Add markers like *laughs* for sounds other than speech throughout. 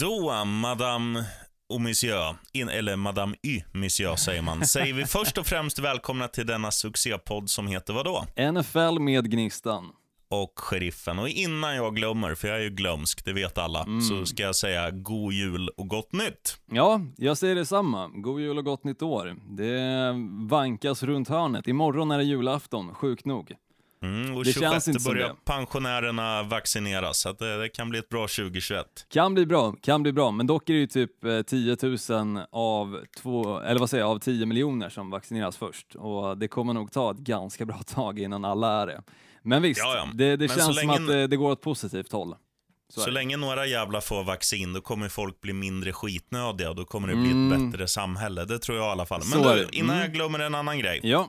Då, Madame och Monsieur, in, eller Madame Y Monsieur säger man, säger vi först och främst välkomna till denna succépodd som heter vadå? NFL med Gnistan. Och Sheriffen. Och innan jag glömmer, för jag är ju glömsk, det vet alla, så ska jag säga god jul och gott nytt. Ja, jag säger detsamma. God jul och gott nytt år. Det vankas runt hörnet. Imorgon är det julafton, sjukt nog. Mm, och Det 26 känns inte som börjar pensionärerna vaccineras, så det, det kan bli ett bra 2021. Kan bli bra, kan bli bra, men dock är det ju typ eh, 10 000 av, två, eller vad säger jag, av 10 miljoner som vaccineras först. Och det kommer nog ta ett ganska bra tag innan alla är det. Men visst, Ja, ja. det, det känns som länge- att det, det går åt positivt håll. Så Så länge några jävla får vaccin, då kommer folk bli mindre skitnödiga och då kommer det bli Mm. ett bättre samhälle. Det tror jag i alla fall. Men det. innan Mm. jag glömmer en annan grej. Ja.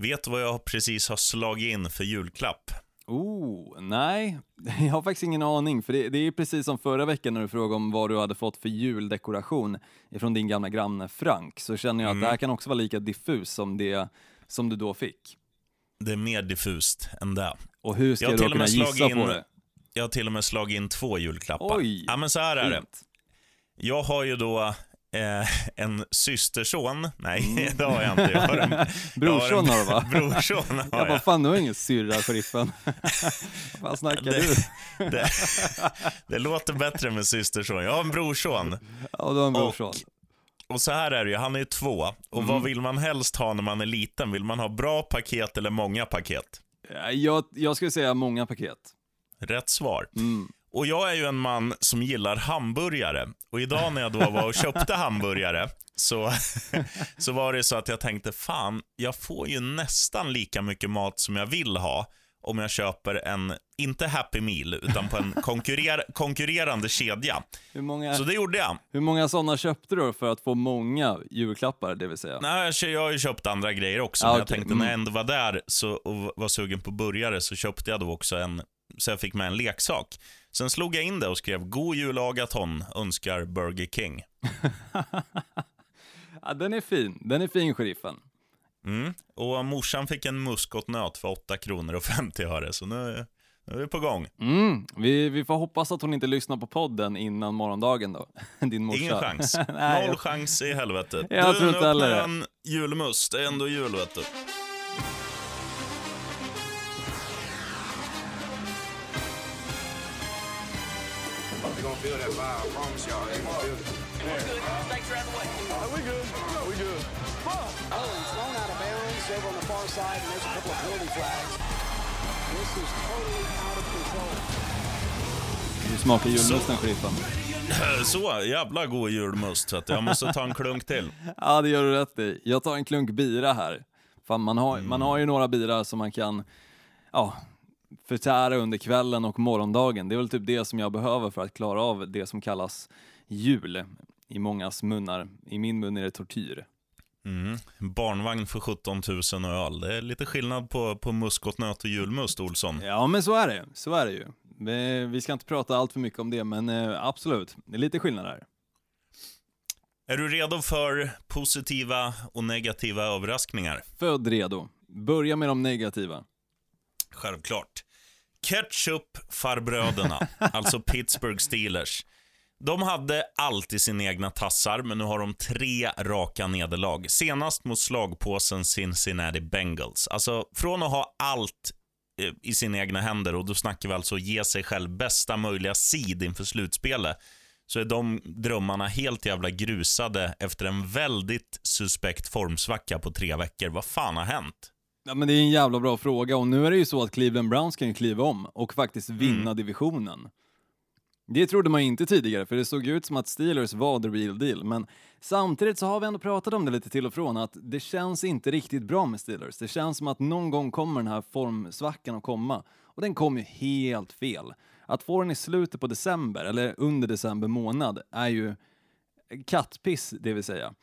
Vet du vad jag precis har slagit in för julklapp? Oh, nej, *laughs* jag har faktiskt ingen aning, för det, det är precis som förra veckan när du frågade om vad du hade fått för juldekoration ifrån din gamla granne Frank, så känner jag att Mm. det här kan också vara lika diffus som det som du då fick. Det är mer diffust än det. Och hur ska Jag och kunna med gissa in- på det? Jag har till och med slagit in två julklappar. Oj, Ja, men så här är det. Fint. Jag har ju då eh, en systerson. Nej, *laughs* det har jag inte. Jag har en, Mm. Brorson har du va? *laughs* Brorson har Jag bara, fan du har ingen syrra sheriffen. *laughs* Vad fan snackar Det- du? Det, det låter bättre med systerson. Jag har en brorson. Ja, du har en brorson. Och så här är det ju, han är ju två. Och Mm. vad vill man helst ha när man är liten? Vill man ha bra paket eller många paket? Ja, Jag, jag skulle säga många paket. Rätt svar. Mm. Och jag är ju en man som gillar hamburgare. Och idag när jag då var och köpte hamburgare så, *laughs* så var det så att jag tänkte, fan, jag får ju nästan lika mycket mat som jag vill ha om jag köper en, inte Happy Meal, utan på en konkurrer, konkurrerande kedja. Många, Så det gjorde jag. hur många sådana köpte du för att få många julklappar, det vill säga? Nej, jag har ju köpt andra grejer också, Ja, men jag okej. tänkte Mm. när jag ändå var där så, och var sugen på burgare så köpte jag då också en, så jag fick med en leksak. Sen slog jag in det och skrev God jul Agaton, önskar Burger King. *laughs* Ja, den är fin, den är fin sheriffen. Mm. Och morsan fick en muskotnöt för 8 kronor och 50 öre, så nu, nu är vi på gång. Mm, vi, vi får hoppas att hon inte lyssnar på podden innan morgondagen då, *laughs* din morsa. Ingen chans. *laughs* Noll chans i helvetet. Jag du, tror inte heller det. en julmust. Det är ändå jul, vet du. They're gonna feel that vibe. I promise y'all, they gonna feel it. Oh, he's thrown out of bounds over on the far side, and there's a couple of penalty flags. This is totally out of control. Du smakar julmusten sheriffen. *laughs* Så, jävla god julmust. Så jag måste ta en klunk till. *laughs* Ja, det gör du rätt i. Jag tar en klunk bira här. Fan, man har, Mm. man har ju några bira som man kan ja, förtära under kvällen och morgondagen. Det är väl typ det som jag behöver för att klara av det som kallas jul i mångas munnar. I min mun är det tortyr. Mm. Barnvagn för 17 000 och öl. Det är lite skillnad på, på muskotnöt och julmust, Olsson. Ja, men så är det. Så är det ju. Vi, ska inte prata allt för mycket om det, men eh, absolut, det är lite skillnad här. Är du redo för positiva och negativa överraskningar? Född redo. Börja med de negativa. Självklart. Ketchup-farbröderna, *laughs* alltså Pittsburgh Steelers. De hade alltid sina egna tassar, men nu har de tre raka nederlag. Senast mot slagpåsen Cincinnati Bengals. Alltså, från att ha allt eh, i sina egna händer, och då snackar vi alltså ge sig själv bästa möjliga seed inför slutspelet, så är de drömmarna helt jävla grusade efter en väldigt suspekt formsvacka på tre veckor. Vad fan har hänt? Ja, men det är en jävla bra fråga och nu är det ju så att Cleveland Browns kan ju kliva om och faktiskt vinna divisionen. Det trodde man inte tidigare, för det såg ut som att Steelers var the real deal, men samtidigt så har vi ändå pratat om det lite till och från, att det känns inte riktigt bra med Steelers. Det känns som att någon gång kommer den här formsvackan att komma, och den kommer ju helt fel. Att få den i slutet på december, eller under december månad, är ju kattpiss, det vill säga.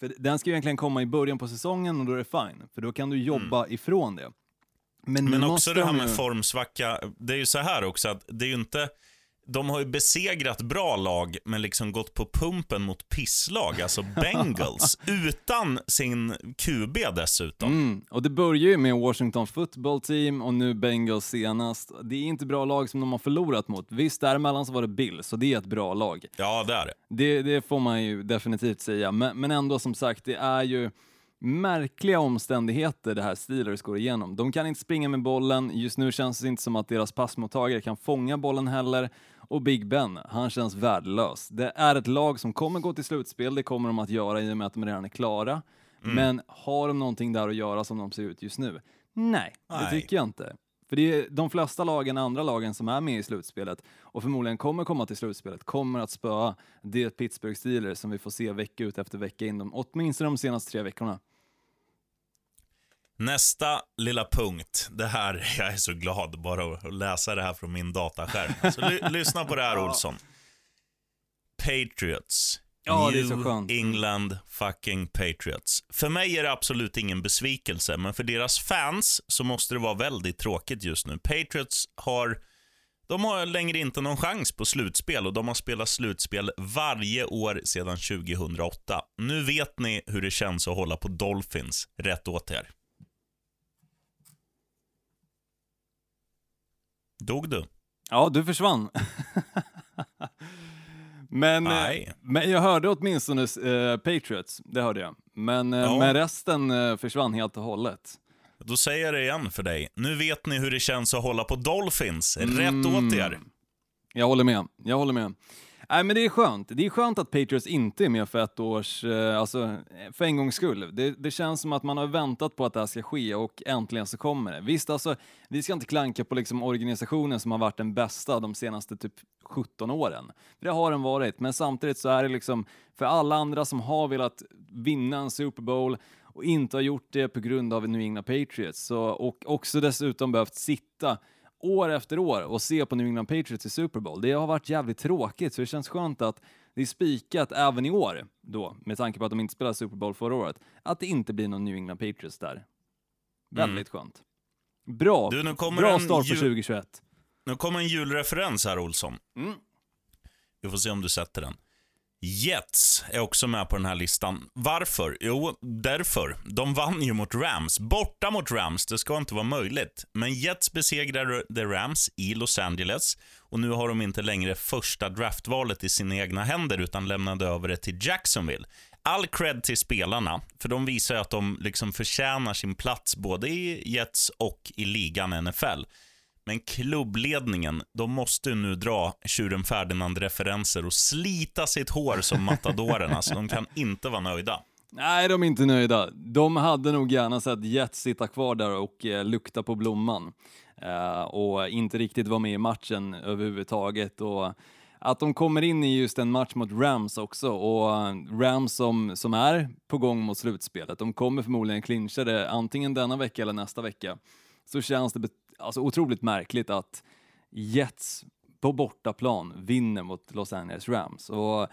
För den ska ju egentligen komma i början på säsongen och då är det fine, för då kan du jobba ifrån det. Men, Men också det här med ju- formsvacka. Det är ju så här också att det är ju inte de har ju besegrat bra lag, men liksom gått på pumpen mot pisslag, alltså *laughs* Bengals, utan sin QB dessutom. Mm. Och det börjar ju med Washington football team och nu Bengals senast. Det är inte bra lag som de har förlorat mot. Visst, däremellan så var det Bills, så det är ett bra lag. Ja, det är det. Det, det får man ju definitivt säga, men, men ändå som sagt, det är ju märkliga omständigheter det här Steelers går igenom. De kan inte springa med bollen, just nu känns det inte som att deras passmottagare kan fånga bollen heller och Big Ben, han känns värdelös. Det är ett lag som kommer gå till slutspel, det kommer de att göra i och med att de redan är klara. Men har de någonting där att göra som de ser ut just nu? Nej, det Nej. tycker jag inte. För det är de flesta lagen, andra lagen som är med i slutspelet och förmodligen kommer komma till slutspelet kommer att spöa det Pittsburgh Steelers som vi får se vecka ut efter vecka in, de, åtminstone de senaste tre veckorna. Nästa lilla punkt. Det här, *laughs* jag är så glad bara att läsa det här från min dataskärm. Så ly- *laughs* lyssna på det här Olsson. Patriots. Ja, New skönt. England fucking Patriots. För mig är det absolut ingen besvikelse, men för deras fans så måste det vara väldigt tråkigt just nu. Patriots har, de har längre inte någon chans på slutspel och de har spelat slutspel varje år sedan 2008. Nu vet ni hur det känns att hålla på Dolphins. Rätt åt er. Dog du? Ja, du försvann. *laughs* men, eh, Nej. men jag hörde åtminstone eh, Patriots, det hörde jag. Men, eh, Ja. men resten eh, försvann helt och hållet. Då säger jag det igen för dig. Nu vet ni hur det känns att hålla på Dolphins. Rätt Mm. åt er. Jag håller med. Jag håller med. Nej, men det är skönt. Det är skönt att Patriots inte är med för ett års, eh, alltså eh, för en gångs skull. Det, det känns som att man har väntat på att det här ska ske och äntligen så kommer det. Visst, alltså, vi ska inte klanka på liksom organisationen som har varit den bästa de senaste typ 17 åren. För det har den varit, men samtidigt så är det liksom för alla andra som har velat vinna en Super Bowl och inte har gjort det på grund av New England Patriots så, och också dessutom behövt sitta år efter år och se på New England Patriots i Super Bowl. Det har varit jävligt tråkigt, så det känns skönt att det är spikat även i år, då, med tanke på att de inte spelade Super Bowl förra året, att det inte blir någon New England Patriots där. Väldigt skönt. Bra, Mm. Du, bra start jul- 2021. Nu kommer en julreferens här, Olsson. Mm. Vi får se om du sätter den. Jets är också med på den här listan. Varför? Jo, därför. De vann ju mot Rams. Borta mot Rams, det ska inte vara möjligt. Men Jets besegrade The Rams i Los Angeles och nu har de inte längre första draftvalet i sina egna händer utan lämnade över det till Jacksonville. All cred till spelarna, för de visar ju att de liksom förtjänar sin plats både i Jets och i ligan NFL. Men klubbledningen, de måste nu dra tjuren Ferdinand-referenser och slita sitt hår som matadorerna, så de kan inte vara nöjda. Nej, de är inte nöjda. De hade nog gärna sett Jets sitta kvar där och eh, lukta på blomman. Eh, och inte riktigt vara med i matchen överhuvudtaget. Och att de kommer in i just en match mot Rams också och Rams som, som är på gång mot slutspelet, de kommer förmodligen clincha det antingen denna vecka eller nästa vecka. Så känns det alltså, otroligt märkligt att Jets på bortaplan vinner mot Los Angeles Rams. Och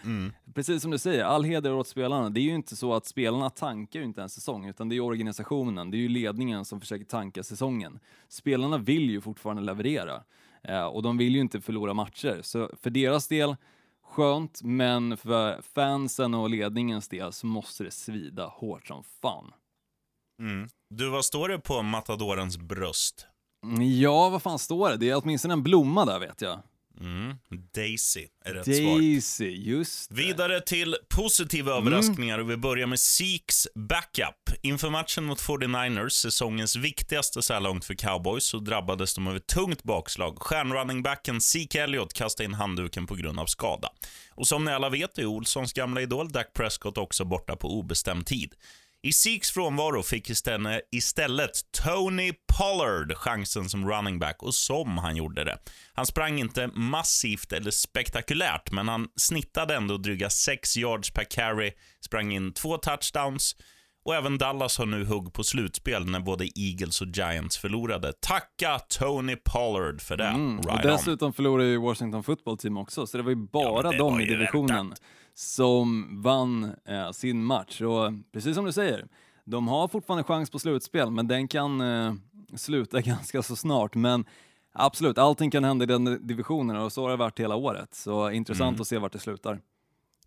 precis som du säger, all heder åt spelarna. Det är ju inte så att spelarna tankar ju inte en säsong, utan det är organisationen, det är ju ledningen som försöker tanka säsongen. Spelarna vill ju fortfarande leverera eh, och de vill ju inte förlora matcher. Så för deras del, skönt, men för fansen och ledningens del så måste det svida hårt som fan. Du, vad står det på matadorens bröst? Mm, Ja, vad fan står det? Det är åtminstone en blomma där vet jag. Mm. Daisy är rätt svar. Daisy, just det. Vidare till positiva överraskningar och vi börjar med Seeks backup. Inför matchen mot 49ers, säsongens viktigaste så här långt för cowboys, så drabbades de av ett tungt bakslag. Stjärnrunningbacken Zeke Elliott kastade in handduken på grund av skada. Och som ni alla vet är Olssons gamla idol Dak Prescott också borta på obestämd tid. I Seeks frånvaro fick istället, Tony Pollard chansen som running back och som han gjorde det. Han sprang inte massivt eller spektakulärt, men han snittade ändå dryga 6 yards per carry, sprang in två touchdowns och även Dallas har nu hugg på slutspel när både Eagles och Giants förlorade. Tacka Tony Pollard för det. Mm, och right on. dessutom förlorade ju Washington football team också, så det var ju bara men det de var i divisionen väntat. Som vann eh, sin match. Och precis som du säger, de har fortfarande chans på slutspel, men den kan eh, sluta *laughs* ganska så snart. Men Absolut, allting kan hända i den divisionen och så har det varit hela året. Så intressant Mm. att se vart det slutar.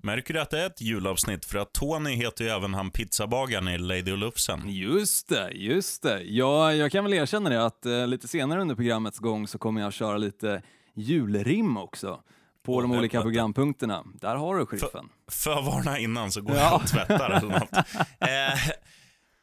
Märker du att det är ett julavsnitt? För att Tony heter ju även han pizzabagaren i Lady och Lufsen. Just det, just det. Ja, jag kan väl erkänna det att eh, lite senare under programmets gång så kommer jag köra lite julrim också på de olika helvete. programpunkterna. Där har du sheriffen. Förvarna innan så går Ja. jag och tvättar eller något. *laughs* Eh,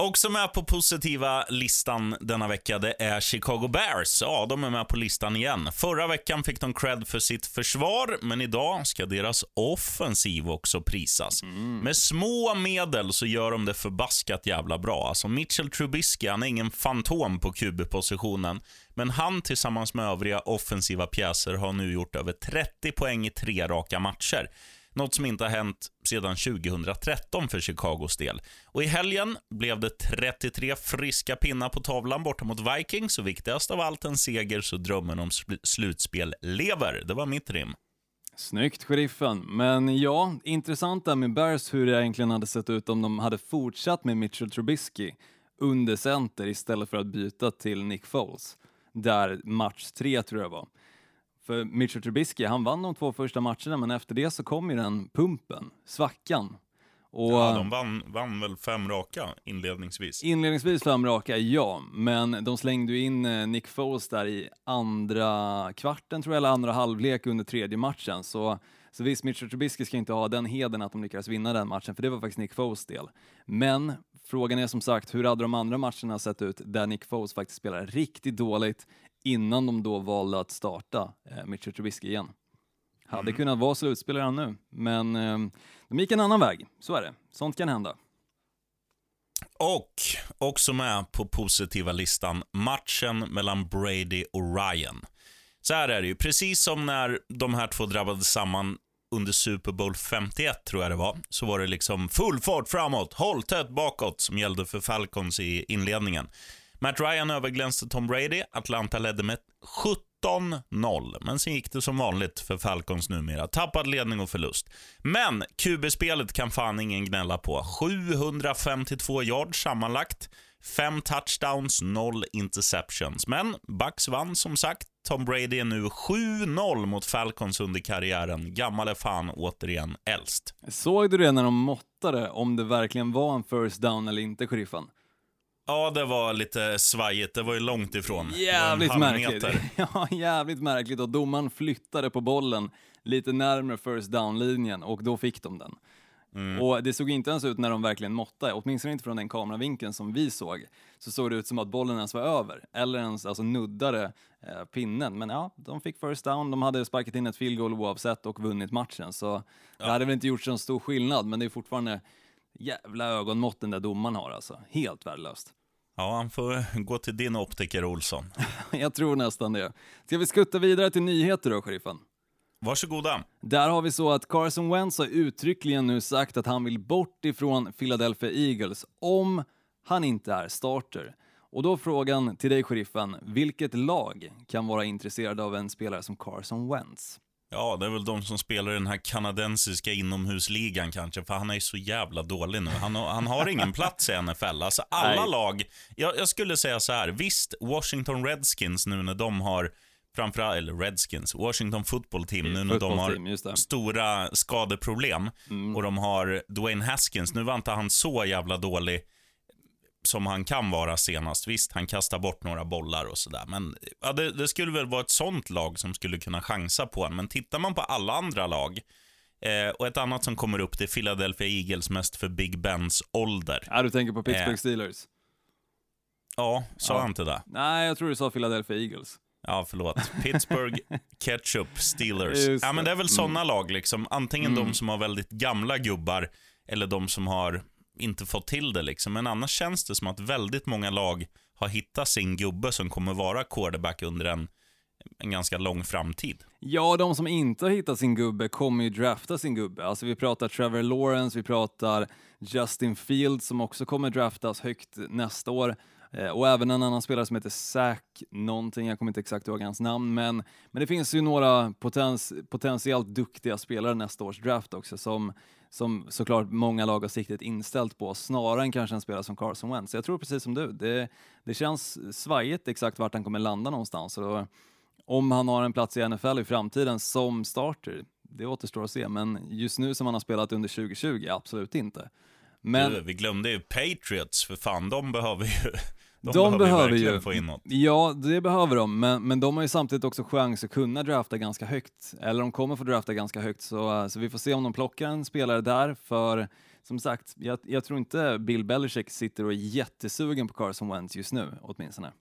också med på positiva listan denna vecka, det är Chicago Bears. Ja, de är med på listan igen. Förra veckan fick de cred för sitt försvar, men idag ska deras offensiv också prisas. Med små medel så gör de det förbaskat jävla bra. Alltså Mitchell Trubisky, han är ingen fantom på QB-positionen, men han tillsammans med övriga offensiva pjäser har nu gjort över 30 poäng i tre raka matcher. Något som inte har hänt sedan 2013 för Chicagos del. Och I helgen blev det 33 friska pinnar på tavlan borta mot Vikings och viktigast av allt en seger så drömmen om sl- slutspel lever. Det var mitt rim. Snyggt, sheriffen. Men ja, intressant där med Bears hur det egentligen hade sett ut om de hade fortsatt med Mitchell Trubisky under center istället för att byta till Nick Foles. Där match tre tror jag var. För Mitchell Trubisky, han vann de två första matcherna men efter det så kom ju den pumpen, svackan. Och Ja, de vann, vann väl fem raka inledningsvis. Inledningsvis fem raka, ja, men de slängde ju in eh, Nick Foles där i andra kvarten tror jag, eller andra halvlek under tredje matchen. Så, så visst, Mitchell Trubisky ska inte ha den heden att de lyckades vinna den matchen, för det var faktiskt Nick Foles del. Men frågan är som sagt, hur hade de andra matcherna sett ut där Nick Foles faktiskt spelade riktigt dåligt innan de då valde att starta eh, Mitchell Trubisky igen? Hade kunnat vara slutspel redan nu, men eh, de gick en annan väg. Så är det. Sånt kan hända. Och också med på positiva listan, matchen mellan Brady och Ryan. Så här är det ju, precis som när de här två drabbades samman under Super Bowl 51, tror jag det var, så var det liksom full fart framåt, håll tätt bakåt, som gällde för Falcons i inledningen. Matt Ryan överglänste Tom Brady, Atlanta ledde med 17-0, men sen gick det som vanligt för Falcons numera. Tappad ledning och förlust. Men QB-spelet kan fan ingen gnälla på. 752 yards sammanlagt, fem touchdowns, noll interceptions. Men Bucks vann som sagt. Tom Brady är nu 7-0 mot Falcons under karriären. Gammal är fan återigen äldst. Såg du det när de måttade om det verkligen var en first down eller inte, sheriffen? Ja, det var lite svajigt. Det var ju långt ifrån. Jävligt märkligt. *laughs* ja, jävligt märkligt och domaren flyttade på bollen lite närmare first down-linjen och då fick de den. Mm. Och det såg inte ens ut när de verkligen måttade, åtminstone inte från den kameravinkeln som vi såg, så såg det ut som att bollen ens var över, eller ens alltså, nuddade eh, pinnen. Men ja, de fick first down, de hade sparkat in ett field goal oavsett och vunnit matchen, så det hade väl inte gjort så stor skillnad, men det är fortfarande jävla ögonmått den där domaren har alltså. Helt värdelöst. Ja, han får gå till din optiker, Olsson. *laughs* Jag tror nästan det. Ska vi skutta vidare till nyheter då, sheriffen? Varsågoda. Där har vi så att Carson Wentz har uttryckligen nu sagt att han vill bort ifrån Philadelphia Eagles om han inte är starter. Och då frågan till dig, sheriffen, vilket lag kan vara intresserad av en spelare som Carson Wentz? Ja, det är väl de som spelar i den här kanadensiska inomhusligan kanske, för han är ju så jävla dålig nu. Han har, han har ingen plats i NFL. Alltså alla Nej. lag, jag, jag skulle säga så här, visst, Washington Redskins nu när de har, framförallt, eller Redskins, Washington football team nu när de har stora skadeproblem och de har Dwayne Haskins, nu var inte han så jävla dålig som han kan vara senast. Visst, han kastar bort några bollar och sådär. Men ja, det, det skulle väl vara ett sånt lag som skulle kunna chansa på honom. Men tittar man på alla andra lag, eh, och ett annat som kommer upp, det är Philadelphia Eagles, mest för Big Bens ålder. Ja, du tänker på Pittsburgh Eh. Steelers? Ja, sa Ja. han inte det? Nej, jag tror du sa Philadelphia Eagles. Ja, förlåt. Pittsburgh, *laughs* Ketchup, Steelers. Just Ja, men det är väl sådana lag, liksom. Antingen Mm. de som har väldigt gamla gubbar, eller de som har inte fått till det. Liksom. Men annars känns det som att väldigt många lag har hittat sin gubbe som kommer vara quarterback under en, en ganska lång framtid. Ja, de som inte har hittat sin gubbe kommer ju drafta sin gubbe. Alltså vi pratar Trevor Lawrence, vi pratar Justin Fields som också kommer draftas högt nästa år. Eh, och även en annan spelare som heter Zack någonting, jag kommer inte exakt ihåg hans namn, men, men det finns ju några potens, potentiellt duktiga spelare nästa års draft också som, som såklart många lag har siktet inställt på, snarare än kanske en spelare som Carson Wentz. Så jag tror precis som du, det, det känns svajigt exakt vart han kommer landa någonstans. Och om han har en plats i NFL i framtiden som starter, det återstår att se. Men just nu som han har spelat under 2020, absolut inte. Men Du, vi glömde ju Patriots, för fan, de behöver ju... De, de, behöver ju, få in något. ja det behöver de, men, men de har ju samtidigt också chans att kunna drafta ganska högt, eller de kommer få drafta ganska högt, så, så vi får se om de plockar en spelare där, för som sagt, jag, jag tror inte Bill Belichick sitter och är jättesugen på Carson Wentz just nu, åtminstone.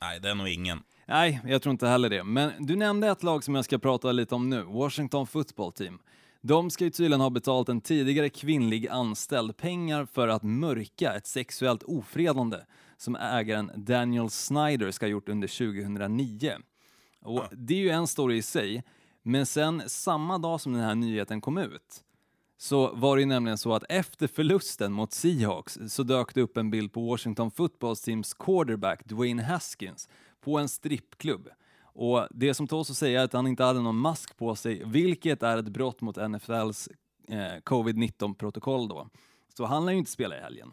Nej, det är nog ingen. Nej, jag tror inte heller det. Men du nämnde ett lag som jag ska prata lite om nu, Washington Football Team. De ska ju tydligen ha betalt en tidigare kvinnlig anställd pengar för att mörka ett sexuellt ofredande som ägaren Daniel Snyder ska ha gjort under 2009. Och det är ju en story i sig, men sen samma dag som den här nyheten kom ut så var det ju nämligen så att efter förlusten mot Seahawks så dök det upp en bild på Washington Football Teams quarterback Dwayne Haskins på en strippklubb. Och det som tåls att säga är att han inte hade någon mask på sig, vilket är ett brott mot NFLs eh, covid-19-protokoll då. Så han lär ju inte spela i helgen.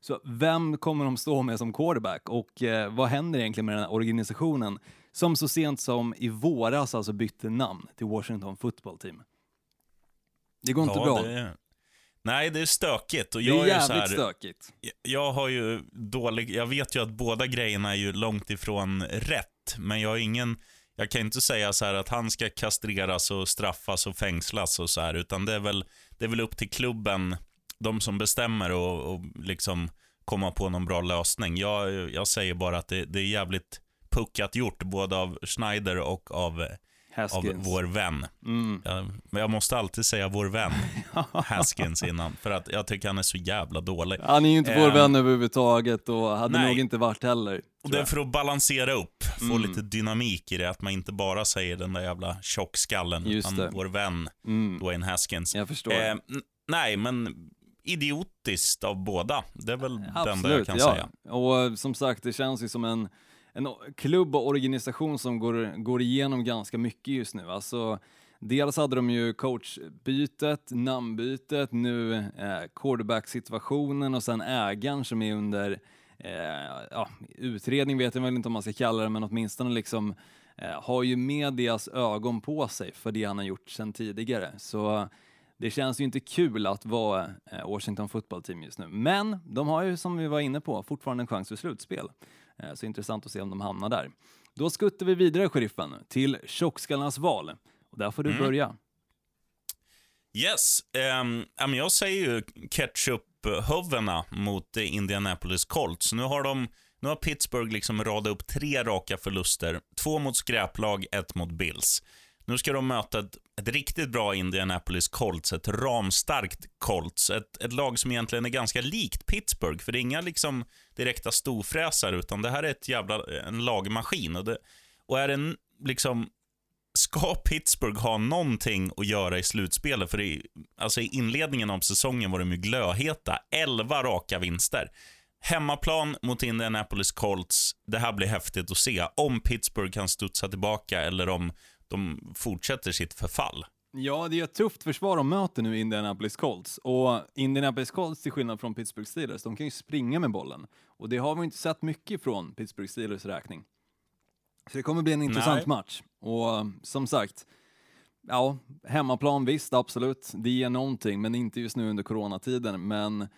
Så vem kommer de stå med som quarterback och eh, vad händer egentligen med den här organisationen som så sent som i våras alltså bytte namn till Washington Football Team? Det går inte bra. Det är... Nej, det är stökigt. Och Det jag är är jävligt så här, stökigt. Jag har ju dålig... Jag vet ju att båda grejerna är ju långt ifrån rätt, men jag har ingen... Jag kan inte säga så här att han ska kastreras och straffas och fängslas och så här, utan det är väl, det är väl upp till klubben, de som bestämmer och, och liksom komma på någon bra lösning. Jag, jag säger bara att det, det är jävligt puckat gjort, både av Schneider och av, av vår vän. Mm. Ja, men jag måste alltid säga vår vän *laughs* Haskins innan, för att jag tycker han är så jävla dålig. Han är ju inte vår Ehm, vän överhuvudtaget och hade nej. nog inte varit heller. Och det är jag. för att balansera upp, få Mm. lite dynamik i det, att man inte bara säger den där jävla tjockskallen, Just utan det. vår vän Mm. Dwayne Haskins. Jag förstår. Eh, nej, men idiotiskt av båda. Det är väl det enda jag kan ja. säga. Och eh, som sagt, det känns ju som en, en klubb och organisation som går, går igenom ganska mycket just nu. Alltså, dels hade de ju coachbytet, namnbytet, nu eh, quarterback-situationen och sen ägaren som är under eh, ja, utredning vet jag väl inte om man ska kalla det, men åtminstone liksom eh, har ju medias ögon på sig för det han har gjort sedan tidigare. Så det känns ju inte kul att vara eh, Washington Football Team just nu. Men de har ju, som vi var inne på, fortfarande en chans för slutspel. Eh, Så intressant att se om de hamnar där. Då skuttar vi vidare, sheriffen, till tjockskallarnas val. Och där får du Mm. börja. Yes, men jag säger ju ketchup-huvudena mot Indianapolis Colts. Nu har, de, nu har Pittsburgh liksom radat upp tre raka förluster. Två mot skräplag, ett mot Bills. Nu ska de möta ett, ett riktigt bra Indianapolis Colts, ett ramstarkt Colts. Ett, ett lag som egentligen är ganska likt Pittsburgh, för det är inga liksom direkta storfräsar, utan det här är ett jävla, en lagmaskin. Och, det, och är en, liksom ska Pittsburgh ha någonting att göra i slutspelet? För i, alltså i inledningen av säsongen var de ju glödheta. 11 raka vinster. Hemmaplan mot Indianapolis Colts. Det här blir häftigt att se. Om Pittsburgh kan studsa tillbaka eller om de fortsätter sitt förfall. Ja, det är ett tufft försvar de möter nu Indianapolis Colts. Och Indianapolis Colts, till skillnad från Pittsburgh Steelers, de kan ju springa med bollen. Och det har vi inte sett mycket från Pittsburgh Steelers räkning. Så det kommer bli en intressant Nej. match. Och eh, som sagt, ja, hemmaplan visst, absolut. Det ger någonting, men inte just nu under coronatiden. Men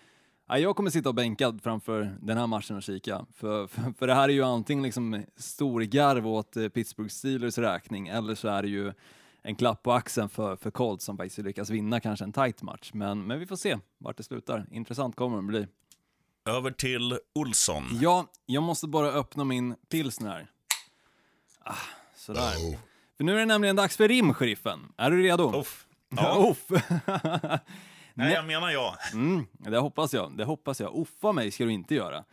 ja, jag kommer sitta och bänkad framför den här matchen och kika. För, för, för det här är ju antingen liksom storgarv åt eh, Pittsburgh Steelers räkning, eller så är det ju en klapp på axeln för, för Colts som faktiskt lyckas vinna kanske en tight match. Men, men vi får se vart det slutar. Intressant kommer det bli. Över till Olsson. Ja, jag måste bara öppna min pilsner här. Ah, sådär. För nu är det nämligen dags för rim, sheriffen. Är du redo? Uff. *laughs* Ja. Ja. *laughs* Nej, jag menar jag. Mm, det hoppas jag. Det hoppas jag. Uffa mig ska du inte göra.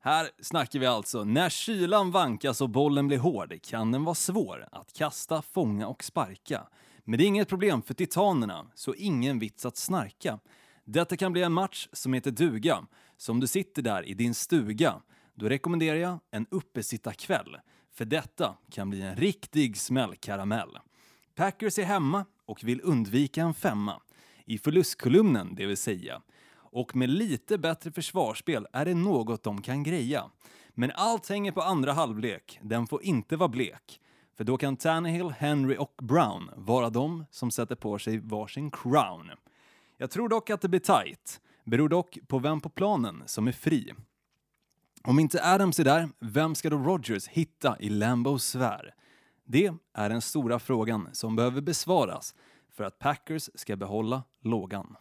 Här snackar vi alltså, när kylan vankas och bollen blir hård kan den vara svår att kasta, fånga och sparka. Men det är inget problem för titanerna, så ingen vits att snarka. Detta kan bli en match som heter duga. Så om du sitter där i din stuga, då rekommenderar jag en uppesittarkväll. För detta kan bli en riktig smällkaramell. Packers är hemma och vill undvika en femma. I förlustkolumnen, det vill säga. Och med lite bättre försvarsspel är det något de kan greja. Men allt hänger på andra halvlek, den får inte vara blek. För då kan Tannehill, Henry och Brown vara de som sätter på sig varsin crown. Jag tror dock att det blir tight. Beror dock på vem på planen som är fri. Om inte Adams är där, vem ska då Rogers hitta i Lambos sfär? Det är den stora frågan som behöver besvaras för att Packers ska behålla lågan.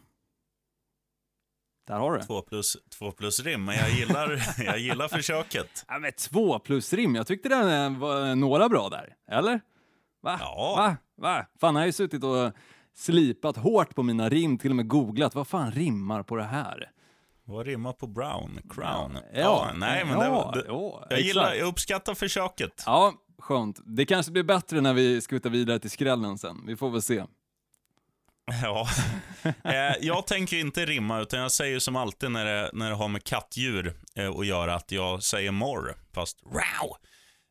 Där har du det. Två plus, två plus rim, men jag gillar, *laughs* jag gillar försöket. Ja, men två plus rim. Jag tyckte det var några bra där. Eller? Va? Ja. Va? Va? Fan, jag har ju suttit och slipat hårt på mina rim, till och med googlat. Vad fan rimmar på det här? Vad rimmar på brown? Crown? Ja, nej, men ja, det, det, ja, jag, gillar, jag uppskattar försöket. Ja, skönt. Det kanske blir bättre när vi skuttar vidare till skrällen sen. Vi får väl se. *laughs* Ja. Eh, jag tänker inte rimma, utan jag säger som alltid när det, när det har med kattdjur eh, att göra, att jag säger more, fast wow.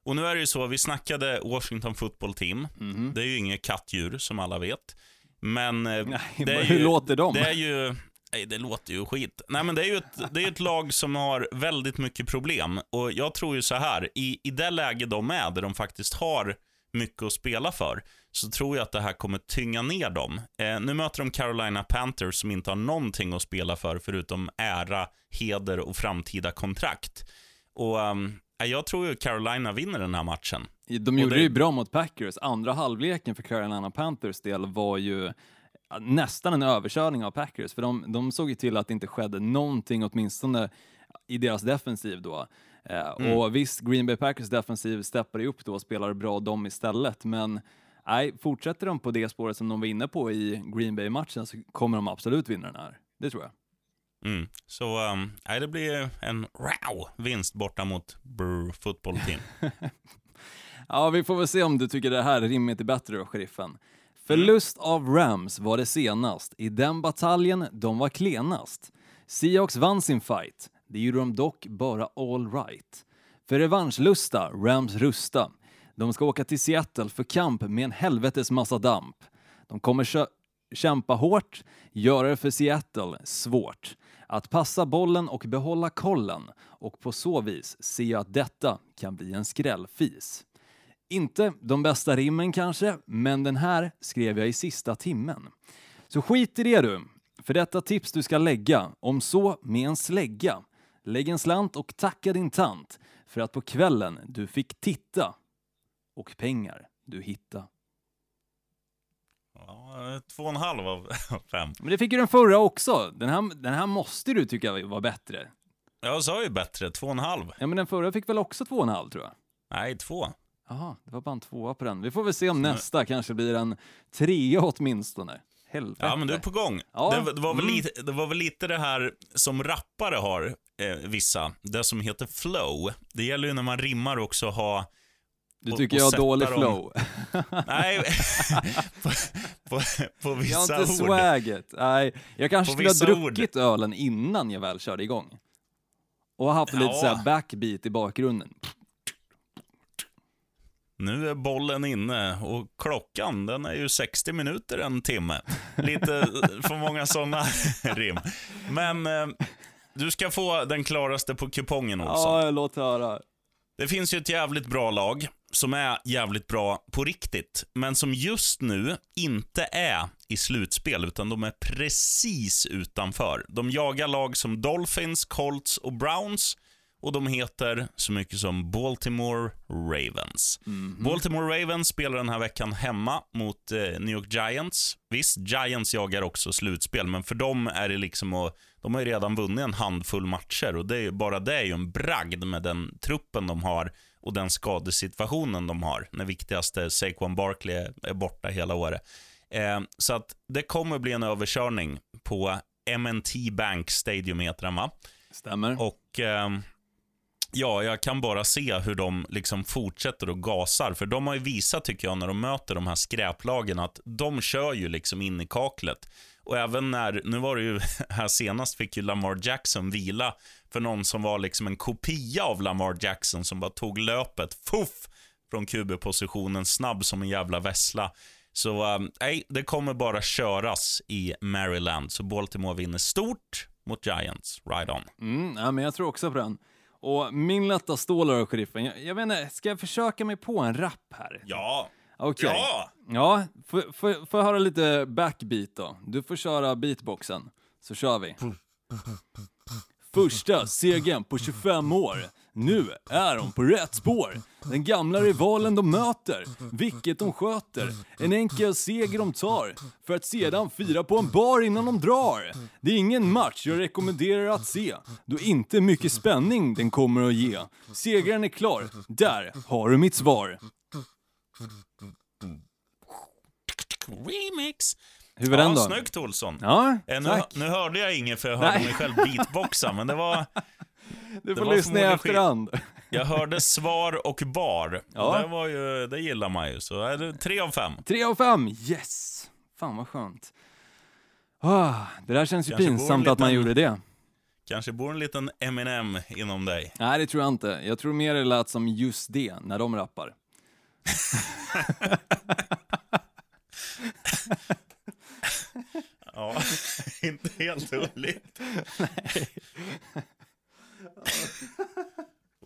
Och nu är det ju så, vi snackade Washington football team. Mhm. Det är ju inget kattdjur, som alla vet. Men eh, *laughs* Nej, det är hur ju, låter de? Det är ju... Nej, det låter ju skit. Nej, men det är ju ett, det är ett lag som har väldigt mycket problem. Och jag tror ju så här, i, i det läge de är, där de faktiskt har mycket att spela för, så tror jag att det här kommer tynga ner dem. Eh, nu möter de Carolina Panthers som inte har någonting att spela för, förutom ära, heder och framtida kontrakt. Och ehm, jag tror ju Carolina vinner den här matchen. De gjorde det- det ju bra mot Packers. Andra halvleken för Carolina Panthers del var ju nästan en överkörning av Packers, för de, de såg ju till att det inte skedde någonting, åtminstone i deras defensiv då. Eh, Och visst, Green Bay Packers defensiv steppade upp då och spelade bra de istället, men nej, fortsätter de på det spåret som de var inne på i Green Bay-matchen så kommer de absolut vinna den här. Det tror jag. Mm. Så um, nej, det blir en wow, vinst borta mot Brr Football Team. *laughs* Ja, vi får väl se om du tycker det här rimmet är bättre då, sheriffen. Förlust av Rams var det senast. I den bataljen de var klenast. Seahawks vann sin fight. Det gjorde de dock bara all right. För revanschlusta, Rams rusta. De ska åka till Seattle för kamp med en helvetes massa damp. De kommer kö- kämpa hårt, göra det för Seattle svårt. Att passa bollen och behålla kollen och på så vis ser jag att detta kan bli en skrällfis. Inte de bästa rimmen kanske, men den här skrev jag i sista timmen. Så skit i det du, för detta tips du ska lägga, om så med en slägga. Lägg en slant och tacka din tant för att på kvällen du fick titta och pengar du hitta. Ja, två och en halv av *laughs* fem. Men det fick ju den förra också. Den här, den här måste du tycka var bättre. Jag sa ju bättre, två och en halv. Ja, men den förra fick väl också två och en halv tror jag. Nej, två. Jaha, det var bara en tvåa på den. Vi får väl se om nästa kanske blir en trea åtminstone. Helvete. Ja, men du är på gång. Ja. Det, det, var väl Mm. lite, det var väl lite det här som rappare har, eh, vissa, det som heter flow. Det gäller ju när man rimmar också ha Du tycker jag har dålig dem- flow. *laughs* Nej, *laughs* på, på, på Jag har vissa inte ord. swaget. Nej, jag kanske skulle ha vissa ord. druckit ölen innan jag väl körde igång. Och haft lite Ja. så här backbeat i bakgrunden. Nu är bollen inne och klockan den är ju 60 minuter en timme. Lite *laughs* för många sådana rim. Men eh, du ska få den klaraste på kupongen Olsson. Ja, låt höra. Det finns ju ett jävligt bra lag som är jävligt bra på riktigt, men som just nu inte är i slutspel, utan de är precis utanför. De jagar lag som Dolphins, Colts och Browns och de heter så mycket som Baltimore Ravens. Baltimore Ravens spelar den här veckan hemma mot eh, New York Giants. Visst, Giants jagar också slutspel, men för dem är det liksom att de har ju redan vunnit en handfull matcher och det är bara det är ju en bragd med den truppen de har och den skadesituationen de har. När viktigaste Saquon Barkley är- borta hela året. Eh, så att det kommer bli en överkörning på M&T Bank Stadium heter den va? Stämmer. Och ehm, ja, jag kan bara se hur de liksom fortsätter och gasar. För de har ju visat, tycker jag, när de möter de här skräplagen, att de kör ju liksom in i kaklet. Och även när, nu var det ju, *laughs* här senast fick ju Lamar Jackson vila för någon som var liksom en kopia av Lamar Jackson som bara tog löpet, fuff, från QB-positionen, snabb som en jävla vessla. Så ehm, nej, det kommer bara köras i Maryland. Så Baltimore vinner stort mot Giants, right on. Mm, ja, men jag tror också på den. Och min lätta stålar av sheriffen, jag, jag vet inte, ska jag försöka mig på en rap här? Ja. Okej. Ja. Ja, får- får jag höra lite backbeat då? Du får köra beatboxen, så kör vi. Första segern på 25 år. Nu är de på rätt spår. Den gamla rivalen de möter, vilket de sköter. En enkel seger de tar, för att sedan fira på en bar innan de drar. Det är ingen match jag rekommenderar att se, då inte mycket spänning den kommer att ge. Segern är klar, där har du mitt svar. Remix. Hur var ja, den då? Snyggt Olsson. Ja, Eh, nu, nu hörde jag inget för jag hörde Nej. mig själv beatboxa, men det var, *laughs* Du får lyssna i efterhand. jag hörde svar och bar. Ja. Det, var ju, det gillar man ju, så är det tre av fem. Tre av fem, yes! Fan vad skönt. Ah, det där känns ju Kanske pinsamt att man liten- gjorde det. Kanske bor en liten Eminem inom dig. Nej, det tror jag inte. Jag tror mer det lät som just det när de rappar. *laughs* Ja, inte helt olikt.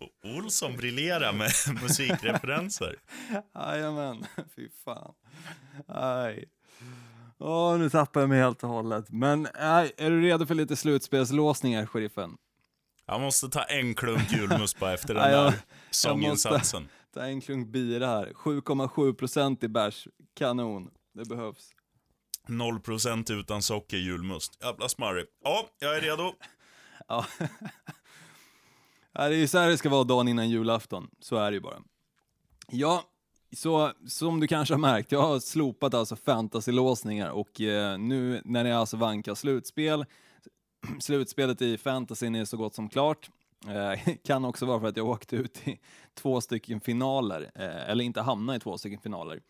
O- Olsson briljerar med *laughs* musikreferenser. Jajamän, *laughs* fy fan. Aj. Åh, nu tappar jag mig helt och hållet. Men nej, är du redo för lite slutspelslåsningar, sheriffen? Jag måste ta en klunk julmust bara efter den jag- där jag sånginsatsen. Ta en klunk bira här. 7,7 procent i bärs. Kanon. Det behövs. 0% utan socker julmust. Jävla smarrig. Ja, jag är redo. *laughs* Ja. Det är ju så här det ska vara dagen innan julafton. Så är det ju bara. Ja, så som du kanske har märkt, jag har slopat alltså fantasy-låsningar och eh, nu när det alltså vankas slutspel, *clears throat* slutspelet i fantasyn är så gott som klart. Eh, *laughs* kan också vara för att jag åkte ut i två stycken finaler, eh, eller inte hamna i två stycken finaler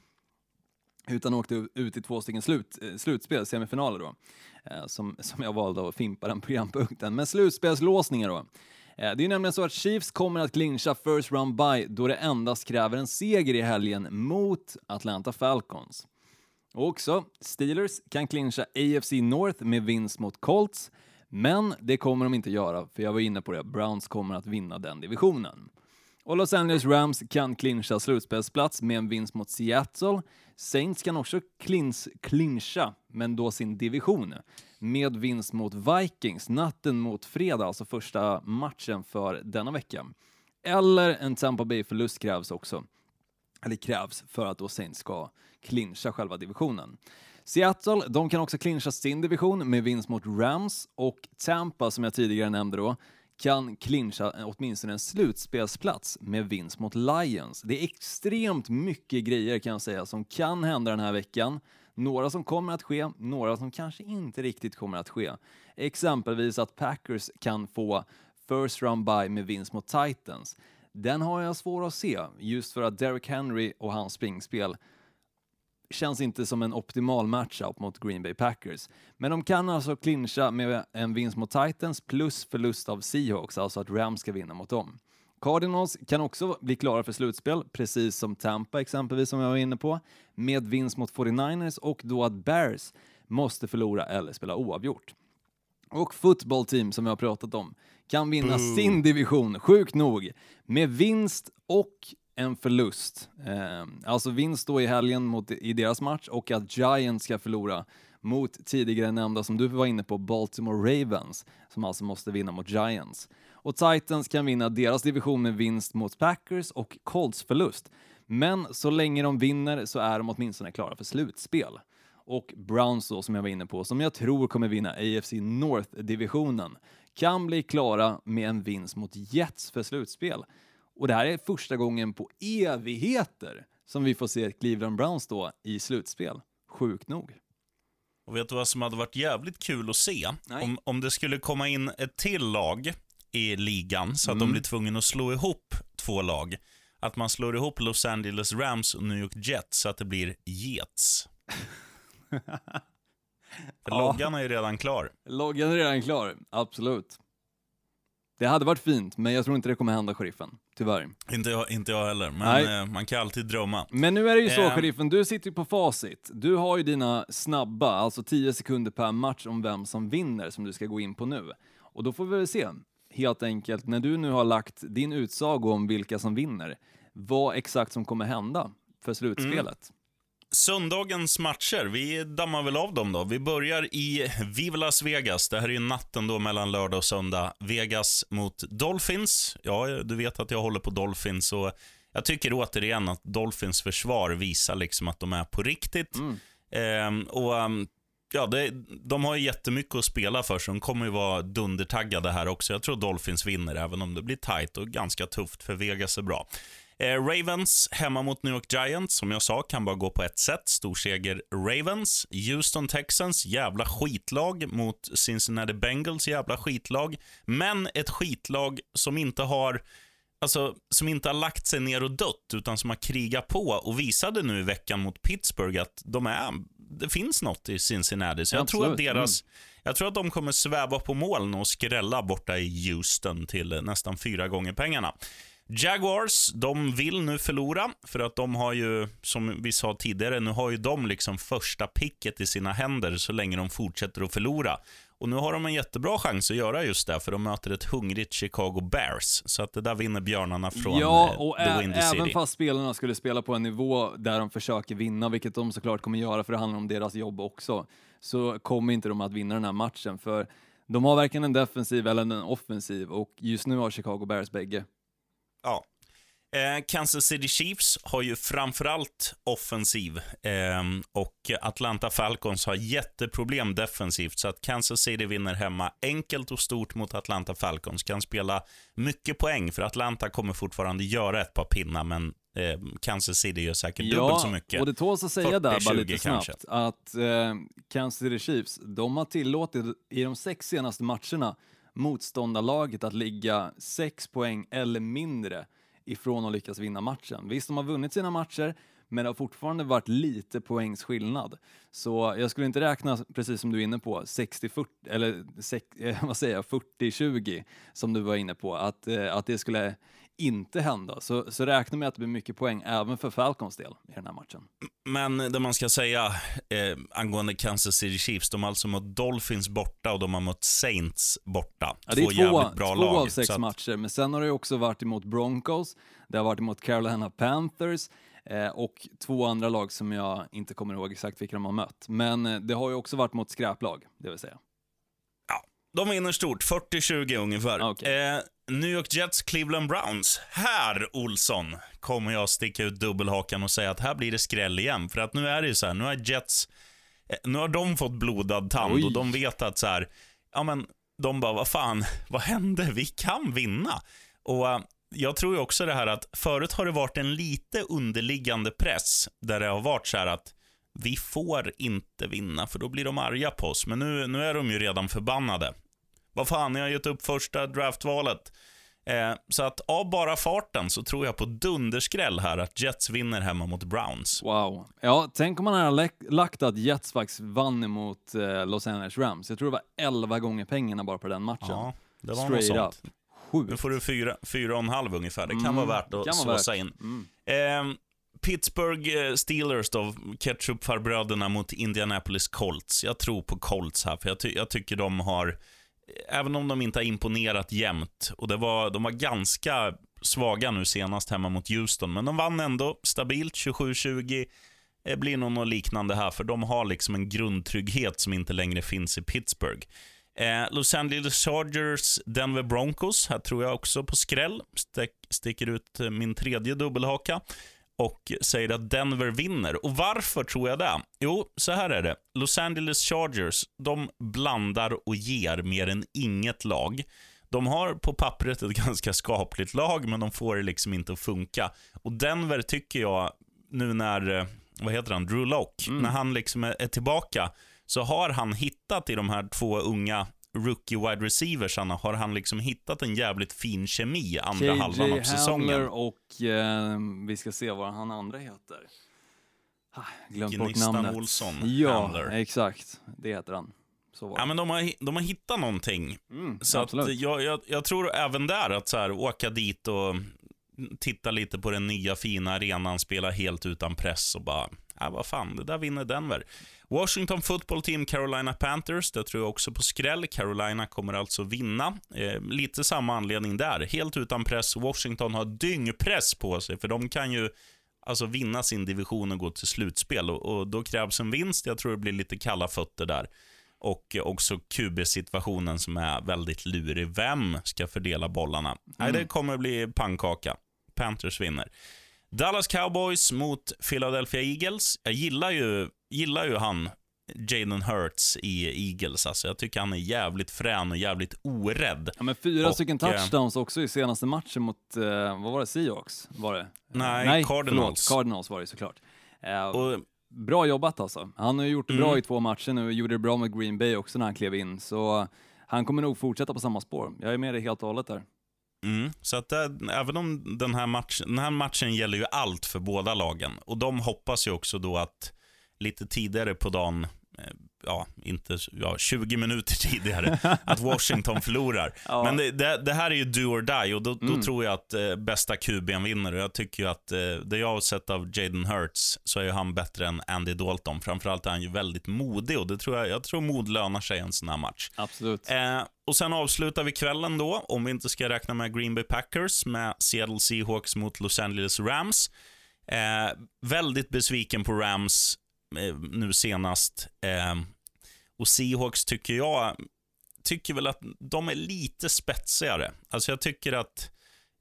utan åkte ut i två stycken slut, eh, slutspel, semifinaler då, eh, som, som jag valde att fimpa den programpunkten. Men slutspelslåsningar då. Eh, det är nämligen så att Chiefs kommer att clincha first round by då det endast kräver en seger i helgen mot Atlanta Falcons. Och också, Steelers kan clincha AFC North med vinst mot Colts, men det kommer de inte göra, för jag var inne på det, Browns kommer att vinna den divisionen. Och Los Angeles Rams kan clincha slutspelsplats med en vinst mot Seattle. Saints kan också clinch, clincha, men då sin division, med vinst mot Vikings natten mot fredag, alltså första matchen för denna vecka. Eller en Tampa Bay-förlust krävs också eller krävs för att då Saints ska clincha själva divisionen. Seattle, de kan också clincha sin division med vinst mot Rams och Tampa, som jag tidigare nämnde då, kan clincha åtminstone en slutspelsplats med vinst mot Lions. Det är extremt mycket grejer kan jag säga som kan hända den här veckan. Några som kommer att ske, några som kanske inte riktigt kommer att ske. Exempelvis att Packers kan få first round by med vinst mot Titans. Den har jag svår att se, just för att Derrick Henry och hans springspel känns inte som en optimal matchup mot Green Bay Packers. Men de kan alltså clincha med en vinst mot Titans plus förlust av Seahawks, alltså att Rams ska vinna mot dem. Cardinals kan också bli klara för slutspel, precis som Tampa exempelvis som jag var inne på, med vinst mot 49ers och då att Bears måste förlora eller spela oavgjort. Och football team som jag har pratat om kan vinna sin division, sjukt nog, med vinst och en förlust. Eh, alltså vinst då i helgen mot, i deras match och att Giants ska förlora mot tidigare nämnda, som du var inne på, Baltimore Ravens, som alltså måste vinna mot Giants. Och Titans kan vinna deras division med vinst mot Packers och Colts förlust. Men så länge de vinner så är de åtminstone klara för slutspel. Och Browns då, som jag var inne på, som jag tror kommer vinna AFC North-divisionen, kan bli klara med en vinst mot Jets för slutspel. Och det här är första gången på evigheter som vi får se Cleveland Browns då i slutspel. Sjukt nog. Och vet du vad som hade varit jävligt kul att se? Nej. Om, om det skulle komma in ett till lag i ligan så att Mm. de blir tvungna att slå ihop två lag. Att man slår ihop Los Angeles Rams och New York Jets så att det blir Jets. *laughs* För Ja. loggan är ju redan klar. Loggan är redan klar, absolut. Det hade varit fint, men jag tror inte det kommer hända, sheriffen. Tyvärr. Inte jag, inte jag heller, men Nej. eh, man kan alltid drömma. Men nu är det ju så, Ehm. sheriffen, du sitter ju på facit. Du har ju dina snabba, alltså 10 sekunder per match om vem som vinner, som du ska gå in på nu. Och då får vi väl se. helt enkelt, när du nu har lagt din utsago om vilka som vinner, vad exakt som kommer hända för slutspelet. Söndagens matcher, vi dammar väl av dem då. Vi börjar i Viva Las Vegas. Det här är ju natten då mellan lördag och söndag. Vegas mot Dolphins. Ja, du vet att jag håller på Dolphins och jag tycker återigen att Dolphins försvar visar liksom att de är på riktigt. Ehm, och um, ja, det, De har ju jättemycket att spela för, så de kommer ju vara dundertaggade här också. Jag tror Dolphins vinner, även om det blir tight och ganska tufft, för Vegas är bra. Eh, Ravens hemma mot New York Giants, som jag sa, kan bara gå på ett sätt. Storseger Ravens. Houston Texans, jävla skitlag mot Cincinnati Bengals, jävla skitlag. Men ett skitlag som inte har alltså, som inte har lagt sig ner och dött, utan som har krigat på och visade nu i veckan mot Pittsburgh att de är, det finns något i Cincinnati. Så jag tror, att Absolut, deras, jag tror att de kommer sväva på moln och skrälla borta i Houston till nästan fyra gånger pengarna. Jaguars, de vill nu förlora för att de har ju, som vi sa tidigare, nu har ju de liksom första picket i sina händer så länge de fortsätter att förlora. Och nu har de en jättebra chans att göra just det, för de möter ett hungrigt Chicago Bears. Så att det där vinner björnarna från Ja, eh, och The ä- även fast spelarna skulle spela på en nivå där de försöker vinna, vilket de såklart kommer göra, för det handlar om deras jobb också, så kommer inte de att vinna den här matchen, för de har varken en defensiv eller en offensiv, och just nu har Chicago Bears bägge. Ja. Eh, Kansas City Chiefs har ju framförallt offensiv eh, och Atlanta Falcons har jätteproblem defensivt. Så att Kansas City vinner hemma enkelt och stort mot Atlanta Falcons. Kan spela mycket poäng, för Atlanta kommer fortfarande göra ett par pinnar, men eh, Kansas City gör säkert dubbelt så mycket. och det tåls att säga där bara 40-20 lite snabbt kanske. att eh, Kansas City Chiefs, de har tillåtit i de sex senaste matcherna motståndarlaget att ligga sex poäng eller mindre ifrån att lyckas vinna matchen. Visst, de har vunnit sina matcher, men det har fortfarande varit lite poängs skillnad. Så jag skulle inte räkna, precis som du är inne på, 60-40, eller 6, eh, *laughs* vad säger jag, 40-20 som du var inne på, att, eh, att det skulle inte hända. Så, så räkna med att det blir mycket poäng även för Falcons del i den här matchen. Men det man ska säga eh, angående Kansas City Chiefs, de har alltså mött Dolphins borta och de har mött Saints borta. Ja, det är två, jävligt bra två lag. av sex att- matcher, men sen har det också varit emot Broncos, det har varit emot Carolina Panthers eh, och två andra lag som jag inte kommer ihåg exakt vilka de har mött. Men eh, det har ju också varit mot skräplag, det vill säga. De vinner stort, 40-20 ungefär. Okej. Eh, New York Jets, Cleveland Browns. Här, Olsson, kommer jag sticka ut dubbelhakan och säga att här blir det skräll igen. För att nu är det ju så här, nu har Jets, eh, nu har de fått blodad tand Oj. och de vet att så här, ja men, de bara, vad fan, *laughs* vad hände? Vi kan vinna. Och eh, jag tror ju också det här att förut har det varit en lite underliggande press där det har varit så här att vi får inte vinna för då blir de arga på oss. Men nu, nu är de ju redan förbannade. Vad fan, jag har gett upp första draftvalet. Eh, så att av bara farten så tror jag på dunderskräll här att Jets vinner hemma mot Browns. Wow. Ja, tänk om man hade lagt att Jets faktiskt vann emot eh, Los Angeles Rams. Jag tror det var 11 gånger pengarna bara på den matchen. Ja, det var något Straight sånt. up. Sjukt. Nu får du fyra, fyra och en halv ungefär. Det kan Mm, vara värt att såsa in. Mm. Eh, Pittsburgh Steelers då, ketchup-farbröderna mot Indianapolis Colts. Jag tror på Colts här, för jag, ty- jag tycker de har, även om de inte har imponerat jämt, och det var, de var ganska svaga nu senast hemma mot Houston, men de vann ändå stabilt, 27-20. Det blir nog något liknande här, för de har liksom en grundtrygghet som inte längre finns i Pittsburgh. Eh, Los Angeles Chargers, Denver Broncos. Här tror jag också på skräll. Stick, sticker ut eh, min tredje dubbelhaka och säger att Denver vinner. Och varför tror jag det? Jo, så här är det. Los Angeles Chargers, de blandar och ger mer än inget lag. De har på pappret ett *laughs* ganska skapligt lag, men de får det liksom inte att funka. Och Denver tycker jag, nu när, eh, vad heter han, Drew Lock, när han liksom är tillbaka, så har han hittat i de här två unga rookie wide receiversarna, har han liksom hittat en jävligt fin kemi andra halvan av säsongen. Handler och eh, vi ska se vad han andra heter. Ah, Glömt bort namnet. Olsson, Ja, Handler. exakt. Det heter han. Ja, men de har, de har hittat någonting. Mm, Så att jag, jag, jag tror även där att så här, åka dit och titta lite på den nya fina arenan, spela helt utan press och bara, ja, vad fan, det där vinner Denver. Washington Football Team, Carolina Panthers, det tror jag också på skräll. Carolina kommer alltså vinna. Eh, lite samma anledning där. Helt utan press. Washington har dyngpress på sig, för de kan ju alltså vinna sin division och gå till slutspel. Och, och då krävs en vinst. Jag tror det blir lite kalla fötter där. Och också QB-situationen som är väldigt lurig. Vem ska fördela bollarna? Nej, det kommer bli pannkaka. Panthers vinner. Dallas Cowboys mot Philadelphia Eagles. Jag gillar ju, gillar ju han, Jaden Hurts i Eagles. Alltså, jag tycker han är jävligt frän och jävligt orädd. Ja, men fyra Och, stycken eh, touchdowns också i senaste matchen mot, eh, vad var det, Seahawks? Var det? Nej, Cardinals. Förlåt, Cardinals var det såklart. Eh, Och Bra jobbat alltså. Han har ju gjort det bra Mm. i två matcher nu och gjorde det bra med Green Bay också när han klev in. Så han kommer nog fortsätta på samma spår. Jag är med dig helt och hållet där. Mm, så att det, även om den här, match, den här matchen gäller ju allt för båda lagen. Och de hoppas ju också då att lite tidigare på dagen, eh, ja, inte ja, 20 minuter *laughs* tidigare, att Washington förlorar. *laughs* Ja. Men det, det, det här är ju do or die och då, då Mm. tror jag att eh, bästa QB'n vinner. Och jag tycker ju att eh, det jag har sett av Jaden Hurts så är ju han bättre än Andy Dalton. Framförallt är han ju väldigt modig och det tror jag, jag tror mod lönar sig i en sån här match. Absolut. Eh, och sen avslutar vi kvällen då, om vi inte ska räkna med Green Bay Packers, med Seattle Seahawks mot Los Angeles Rams. Eh, väldigt besviken på Rams nu senast. Eh, och Seahawks tycker jag, tycker väl att de är lite spetsigare. Alltså jag tycker att,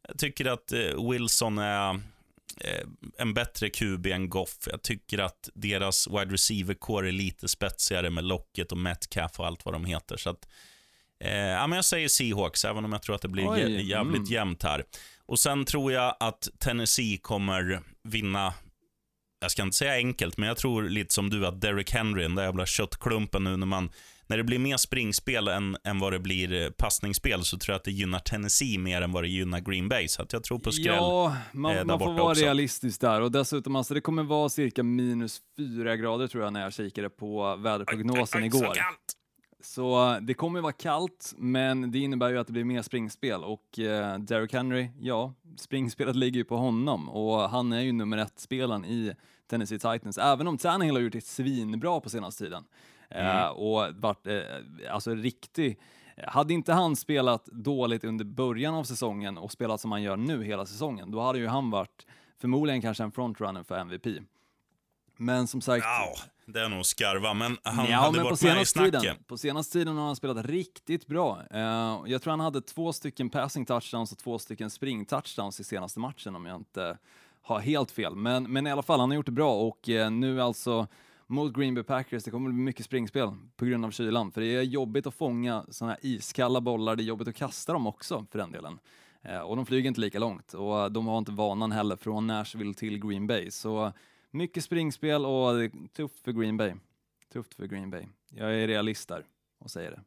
jag tycker att eh, Wilson är eh, en bättre QB än Goff. Jag tycker att deras wide receiver-core är lite spetsigare med Locket och Metcalf och allt vad de heter. Så att, eh, ja, men jag säger Seahawks, även om jag tror att det blir Oj, jä- jävligt mm. jämnt här. Och sen tror jag att Tennessee kommer vinna jag ska inte säga enkelt, men jag tror lite som du att Derrick Henry, den där jävla köttklumpen nu när man när det blir mer springspel än, än vad det blir eh, passningsspel så tror jag att det gynnar Tennessee mer än vad det gynnar Green Bay. Så att jag tror på skräll. Ja, man, eh, där man får borta vara också. realistisk där. Och dessutom, alltså, det kommer vara cirka minus fyra grader tror jag när jag kikade på väderprognosen Aj, aj, aj, igår. Så det kommer vara kallt, men det innebär ju att det blir mer springspel. Och eh, Derrick Henry, ja, springspelet *laughs* ligger ju på honom. Och han är ju nummer ett-spelaren i Tennessee Titans, även om Tannehill har gjort det svinbra på senaste tiden. Eh, och varit, eh, alltså riktig... Hade inte han spelat dåligt under början av säsongen och spelat som han gör nu hela säsongen, då hade ju han varit förmodligen kanske en frontrunner för MVP. Men som sagt, Ja, det är nog skarva, men han Ja, hade men på varit med i snacket. tiden, på senaste tiden har han spelat riktigt bra. Eh, jag tror han hade två stycken passing touchdowns och två stycken spring touchdowns i senaste matchen om jag inte har helt fel. Men, men i alla fall, han har gjort det bra och eh, nu alltså mot Green Bay Packers, det kommer bli mycket springspel på grund av kylan. För det är jobbigt att fånga sådana här iskalla bollar, det är jobbigt att kasta dem också för den delen. Eh, och de flyger inte lika långt och de har inte vanan heller från Nashville till Green Bay. Så mycket springspel och tufft för Green Bay. Tufft för Green Bay. Jag är realist där och säger det.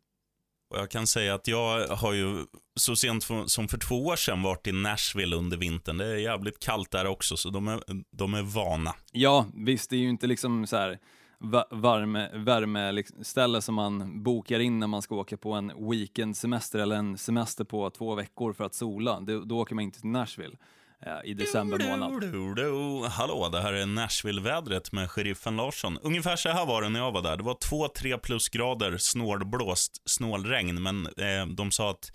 Och jag kan säga att jag har ju så sent för- som för två år sedan varit i Nashville under vintern. Det är jävligt kallt där också, så de är, de är vana. Ja, visst, det är ju inte liksom så här va- varme, värme liksom, ställe som man bokar in när man ska åka på en weekendsemester eller en semester på två veckor för att sola. Det, då åker man inte till Nashville i december månad. Du, du, du. Hallå, det här är Nashville-vädret med sheriffen Larsson. Ungefär så här var det när jag var där. Det var två, tre plusgrader, snålblåst, snålregn, men eh, de sa att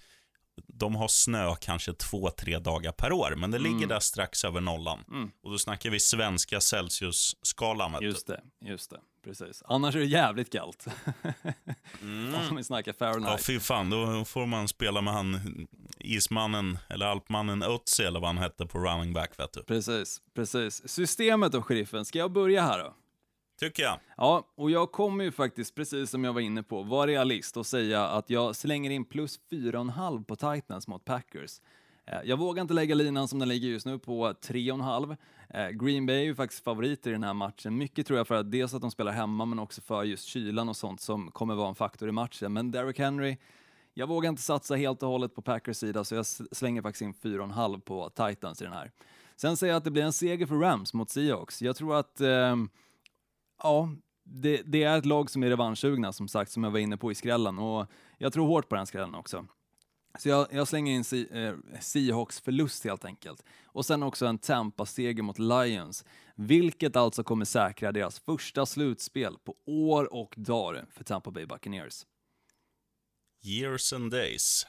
de har snö kanske två, tre dagar per år, men det Mm. ligger där strax över nollan. Och då snackar vi svenska Celsius-skalan. Just det, just det, precis. Annars är det jävligt kallt. *laughs* Om vi snackar Mm. Ja, Fahrenheit. fy fan. Då får man spela med han ismannen, eller alpmannen Ötzi, eller vad han hette på running back, vet du. Precis, precis. Systemet då, sheriffen, ska jag börja här då? Tycker jag. Ja, och jag kommer ju faktiskt, precis som jag var inne på, vara realist och säga att jag slänger in plus 4,5 på Titans mot Packers. Eh, Jag vågar inte lägga linan som den ligger just nu på 3,5. Eh, Green Bay är ju faktiskt favoriter i den här matchen. Mycket tror jag för att dels att de spelar hemma, men också för just kylan och sånt som kommer vara en faktor i matchen. Men Derrick Henry, jag vågar inte satsa helt och hållet på Packers sida, så jag slänger faktiskt in 4,5 på Titans i den här. Sen säger jag att det blir en seger för Rams mot Seahawks. Jag tror att eh, Ja, det, det är ett lag som är revanschsugna som sagt, som jag var inne på i skrällen och jag tror hårt på den skrällen också. Så jag, jag slänger in Se- eh, Seahawks förlust helt enkelt. Och sen också en Tampa-seger mot Lions, vilket alltså kommer säkra deras första slutspel på år och dagar för Tampa Bay Buccaneers. Years and days.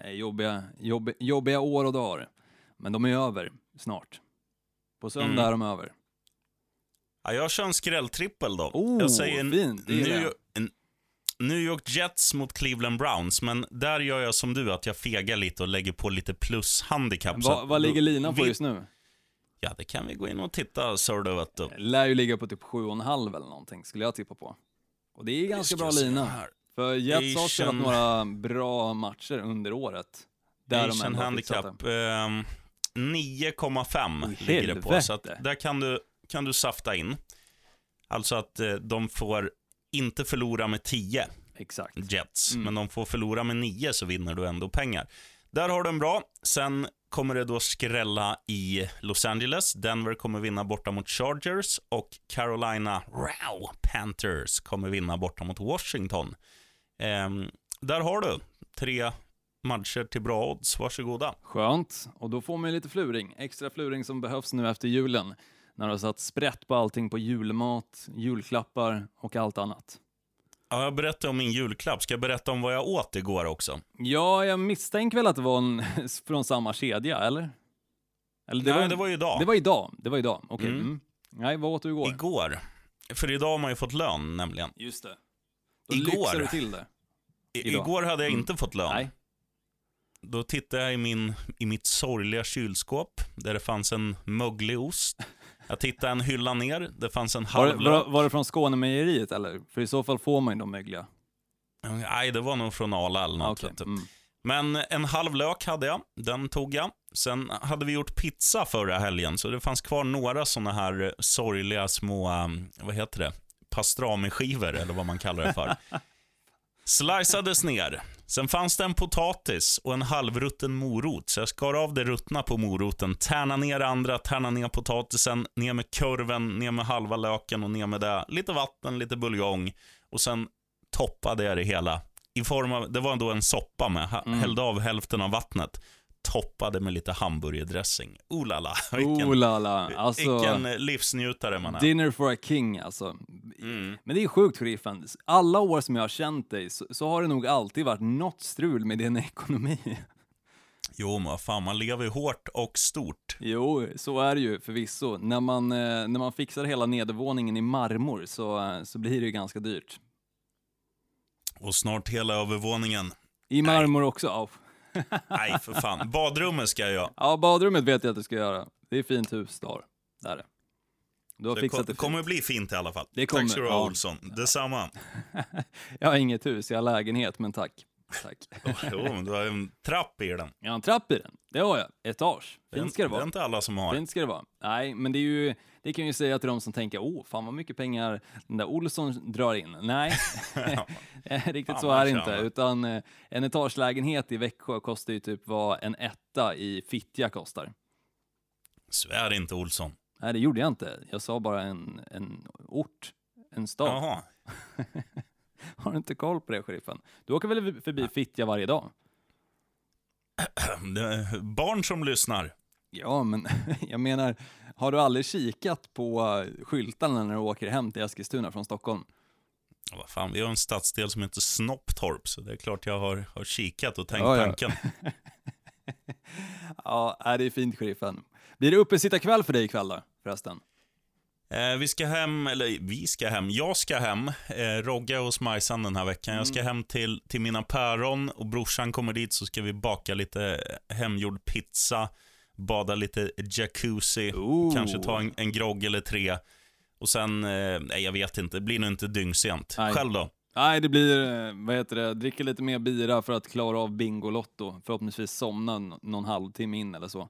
Eh, Jobbiga, jobb, jobbiga år och dagar. Men de är över snart. På söndag Mm. är de över. Ja, jag kör en skrälltrippel då. Oh, jag säger fint, det gillar New, New York Jets mot Cleveland Browns, men där gör jag som du, att jag fegar lite och lägger på lite plus-handikapp. så Va, vad ligger linan på vi- just nu? Ja, det kan vi gå in och titta, så du vet du. Lär ju ligga på typ 7,5 eller någonting, skulle jag tippa på. Och det är ganska ska bra lina. här. För Jets har spelat några bra matcher under året. Där de Asian handicap, fixat ehm, 9,5 Oj, ligger det på. Så där kan du, kan du safta in. Alltså att eh, de får inte förlora med 10 det. Exakt. Jets, Mm. men de får förlora med 9 så vinner du ändå pengar. Där har du en bra. Sen kommer det då skrälla i Los Angeles. Denver kommer vinna borta mot Chargers och Carolina Row Panthers kommer vinna borta mot Washington. Ehm, där har du tre matcher till bra odds. Varsågoda. Skönt. Och då får man lite fluring. Extra fluring som behövs nu efter julen. När du har satt sprätt på allting på julmat, julklappar och allt annat. Ja, jag berättade om min julklapp. Ska jag berätta om vad jag åt igår också? Ja, jag misstänker väl att det var en *laughs* från samma kedja, eller? eller Nej, det var idag. Det var idag. Det var idag. Okej. Mm. Mm. Nej, vad åt du igår? Igår. För idag har man ju fått lön nämligen. Just det. Då Igår. du till det. Idag. igår hade jag Mm. inte fått lön. Nej. Då tittade jag i, min, i mitt sorgliga kylskåp där det fanns en möglig ost. Jag tittade en hylla ner, det fanns en Var, halv var, lök. var det från Skånemejeriet eller? För i så fall får man ju de mögliga. Nej, det var nog från Arla eller något. vet du. Mm. Men en halv lök hade jag, den tog jag. Sen hade vi gjort pizza förra helgen, så det fanns kvar några såna här sorgliga små, um, vad heter det, pastramiskivor eller vad man kallar det för. *laughs* Sliceades ner. Sen fanns det en potatis och en halvrutten morot, så jag skar av det ruttna på moroten, tärna ner andra, tärna ner potatisen, ner med kurven, ner med halva löken och ner med det. Lite vatten, lite buljong. Och sen toppade jag det hela i form av, det var ändå en soppa med, Mm. hällde av hälften av vattnet, toppade med lite hamburgerdressing. Oh la la, *laughs* vilken, Oh la la. Alltså, vilken livsnjutare man är. dinner for a king alltså. Mm. Men det är sjukt sheriffen. Alla år som jag har känt dig så, så har det nog alltid varit något strul med din *laughs* ekonomi. Jo, men fan, man lever ju hårt och stort. Jo, så är det ju förvisso. När man, eh, när man fixar hela nedervåningen i marmor så, eh, så blir det ju ganska dyrt. Och snart hela övervåningen. I marmor också. Ja. Nej, för fan. Badrummet ska jag göra. ja, badrummet vet jag att du ska göra. Det är fint hus du har. Där är det. Du har Det fixat det kommer fint. bli fint i alla fall. Det kommer, Tack ska du ha, ja. Olsson. Detsamma. *laughs* Jag har inget hus, jag har lägenhet, men tack. Tack. *laughs* Jo, men du har en trapp i den. Jag har en trapp i den. Det har jag. Etage. Fint ska det Det är vara. inte alla som har. Fint ska det vara. Nej, men det är ju, det kan ju säga till de som tänker, åh, fan vad mycket pengar den där Olsson drar in. Nej, *laughs* *laughs* riktigt Fan, så är det inte, utan eh, en etagelägenhet i Växjö kostar ju typ vad en etta i Fittja kostar. Svär inte, Olsson. Nej, det gjorde jag inte. Jag sa bara en, en ort, en stad. Jaha. *laughs* Har du inte koll på det, sheriffen? Du åker väl förbi Fittja varje dag? *clears throat* Barn som lyssnar. Ja, men *laughs* jag menar, har du aldrig kikat på skyltarna när du åker hem till Eskilstuna från Stockholm? Vad fan, vi har en stadsdel som heter Snopptorp, så det är klart jag har, har kikat och tänkt Ja, ja. tanken. *laughs* Ja, det är fint, sheriffen. Blir det uppesittarkväll för dig ikväll då, förresten? Eh, vi ska hem, eller vi ska hem, jag ska hem. Eh, Rogga hos Majsan den här veckan. Jag Mm. ska hem till, till mina päron och brorsan kommer dit så ska vi baka lite hemgjord pizza, bada lite jacuzzi, Ooh. kanske ta en, en grogg eller tre. Och sen, eh, nej jag vet inte, det blir nog inte dyngsent. Nej. Själv då? Nej, det blir, eh, vad heter det, dricka lite mer bira för att klara av Bingolotto. Förhoppningsvis somna någon halvtimme in eller så.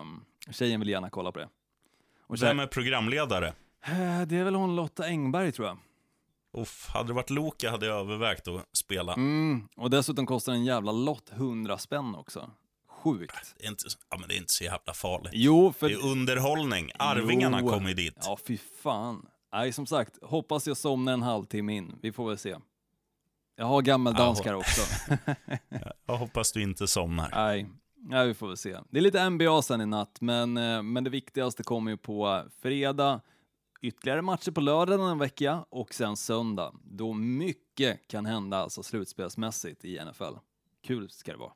Um, tjejen vill gärna kolla på det. Och Vem är programledare? Eh, det är väl hon Lotta Engberg tror jag. Uff, hade det varit Loka hade jag övervägt att spela. Mm, och dessutom kostar en jävla lott 100 spänn också. Sjukt. Det, är inte, ja, men det är inte så jävla farligt. Jo, för... Det är underhållning. Arvingarna Jo. kommer dit. Ja, fy fan. Nej, som sagt, hoppas jag somnar en halvtimme in. Vi får väl se. Jag har gammeldanskar också. *laughs* Jag hoppas du inte somnar. Nej, nej, vi får väl se. Det är lite NBA sen i natt, men, eh, men det viktigaste kommer ju på fredag. Ytterligare matcher på lördag en vecka och sen söndag, då mycket kan hända alltså slutspelsmässigt i NFL. Kul ska det vara.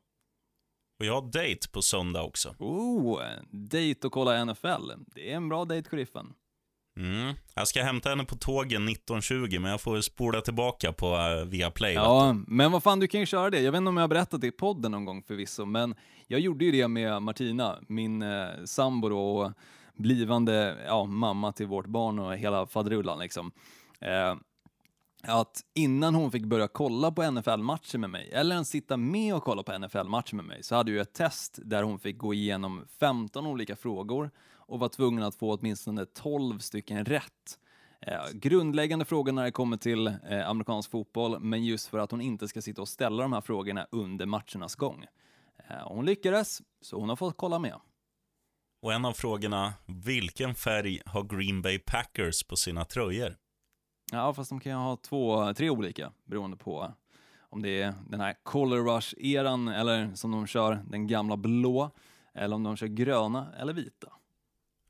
Och jag har date på söndag också. Oh, dejt och kolla NFL. Det är en bra dejt, sheriffen. Mm. Jag ska hämta henne på tågen 19.20, men jag får spola tillbaka på uh, Viaplay. Ja, men vad fan, du kan ju köra det. Jag vet inte om jag har berättat det i podden någon gång förvisso, men jag gjorde ju det med Martina, min eh, sambo då, och blivande ja, mamma till vårt barn och hela faderullan liksom. Eh, att innan hon fick börja kolla på NFL-matcher med mig, eller ens sitta med och kolla på NFL-matcher med mig, så hade jag ett test där hon fick gå igenom 15 olika frågor och var tvungen att få åtminstone 12 stycken rätt. Eh, grundläggande frågor när det kommer till eh, amerikansk fotboll, men just för att hon inte ska sitta och ställa de här frågorna under matchernas gång. Eh, hon lyckades, så hon har fått kolla med. Och en av frågorna, vilken färg har Green Bay Packers på sina tröjor? Ja, fast de kan ju ha två, tre olika beroende på om det är den här Color Rush-eran eller som de kör den gamla blå, eller om de kör gröna eller vita.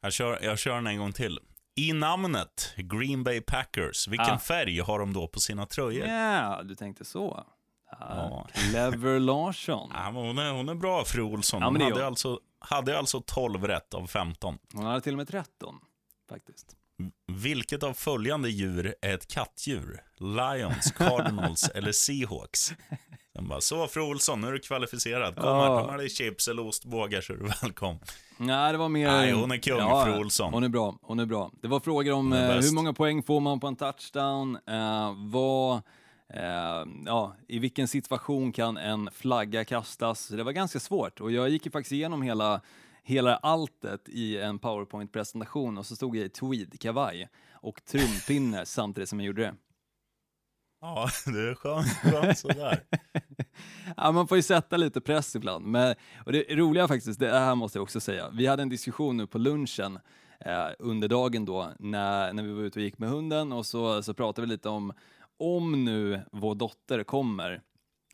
Jag kör, jag kör den en gång till. I namnet Green Bay Packers, vilken Ah. färg har de då på sina tröjor? Ja, du tänkte så. Ja, Ja. Clever Larsson. Ja, men hon, är, hon är bra, fru Olsson. Ja, Hon det hade, alltså, hade alltså 12 rätt av 15. Hon hade till och med 13, faktiskt. Vilket av följande djur är ett kattdjur? Lions, *laughs* Cardinals eller Seahawks? Sen bara, så fru Olsson, nu är du kvalificerad. Kom Ja. här, med dig chips eller ostbågar så är du välkommen. Nej, det var mer... Nej, hon är kung, fru Olsson. Hon är bra, hon är bra. Det var frågor om eh, hur många poäng får man på en touchdown, eh, vad, eh, ja, i vilken situation kan en flagga kastas? Det var ganska svårt och jag gick ju faktiskt igenom hela, hela alltet i en powerpoint-presentation och så stod jag i tweed-kavaj och trumpinne *laughs* samtidigt som jag gjorde det. Ja, det är skönt, skönt sådär. *laughs* Ja, man får ju sätta lite press ibland. Men, och det roliga faktiskt, det här måste jag också säga. Vi hade en diskussion nu på lunchen eh, under dagen då när, när vi var ute och gick med hunden och så, så pratade vi lite om om nu vår dotter kommer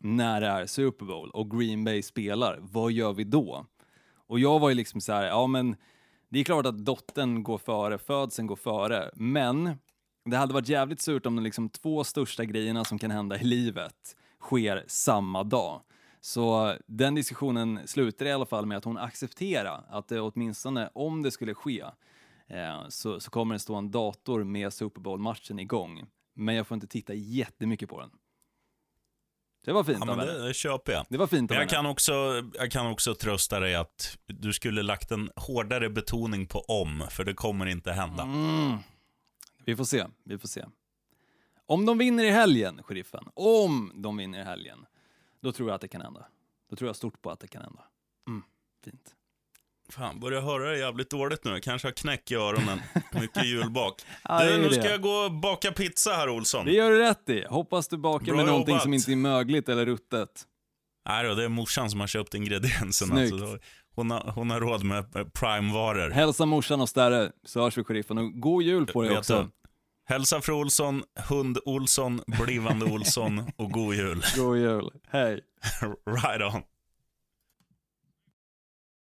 när det är Super Bowl och Green Bay spelar, vad gör vi då? Och jag var ju liksom så här, ja men det är klart att dottern går före, födseln går före, men det hade varit jävligt surt om de liksom två största grejerna som kan hända i livet sker samma dag. Så den diskussionen slutade i alla fall med att hon accepterar att det åtminstone, om det skulle ske, eh, så, så kommer det stå en dator med Super Bowl-matchen igång. Men jag får inte titta jättemycket på den. Det var fint Ja, av men henne. det, det köper jag. Det var fint av Men jag kan, också, jag kan också trösta dig att du skulle lagt en hårdare betoning på om, för det kommer inte hända. Mm. Vi får se, vi får se. Om de vinner i helgen, sheriffen, om de vinner i helgen, då tror jag att det kan hända. Då tror jag stort på att det kan hända. Mm, fint. Fan, börjar höra det jävligt dåligt nu. Jag kanske har knäck i öronen. *laughs* Mycket julbak. *laughs* Ja, du, nu det. ska jag gå och baka pizza här, Olsson. Det gör du rätt i. Hoppas du bakar Bra med någonting jobbat. som inte är mögligt eller ruttet. Nej då, det är morsan som har köpt ingredienserna. Snyggt. Så då- hon, har, hon har råd med eh, prime-varor. Hälsa morsan och Sterre, så hörs vi sheriffen. Och god jul på dig Vet också. du. Hälsa fru Olsson, hund Olsson, blivande Olsson och god jul. God jul. Hej. *laughs* right on.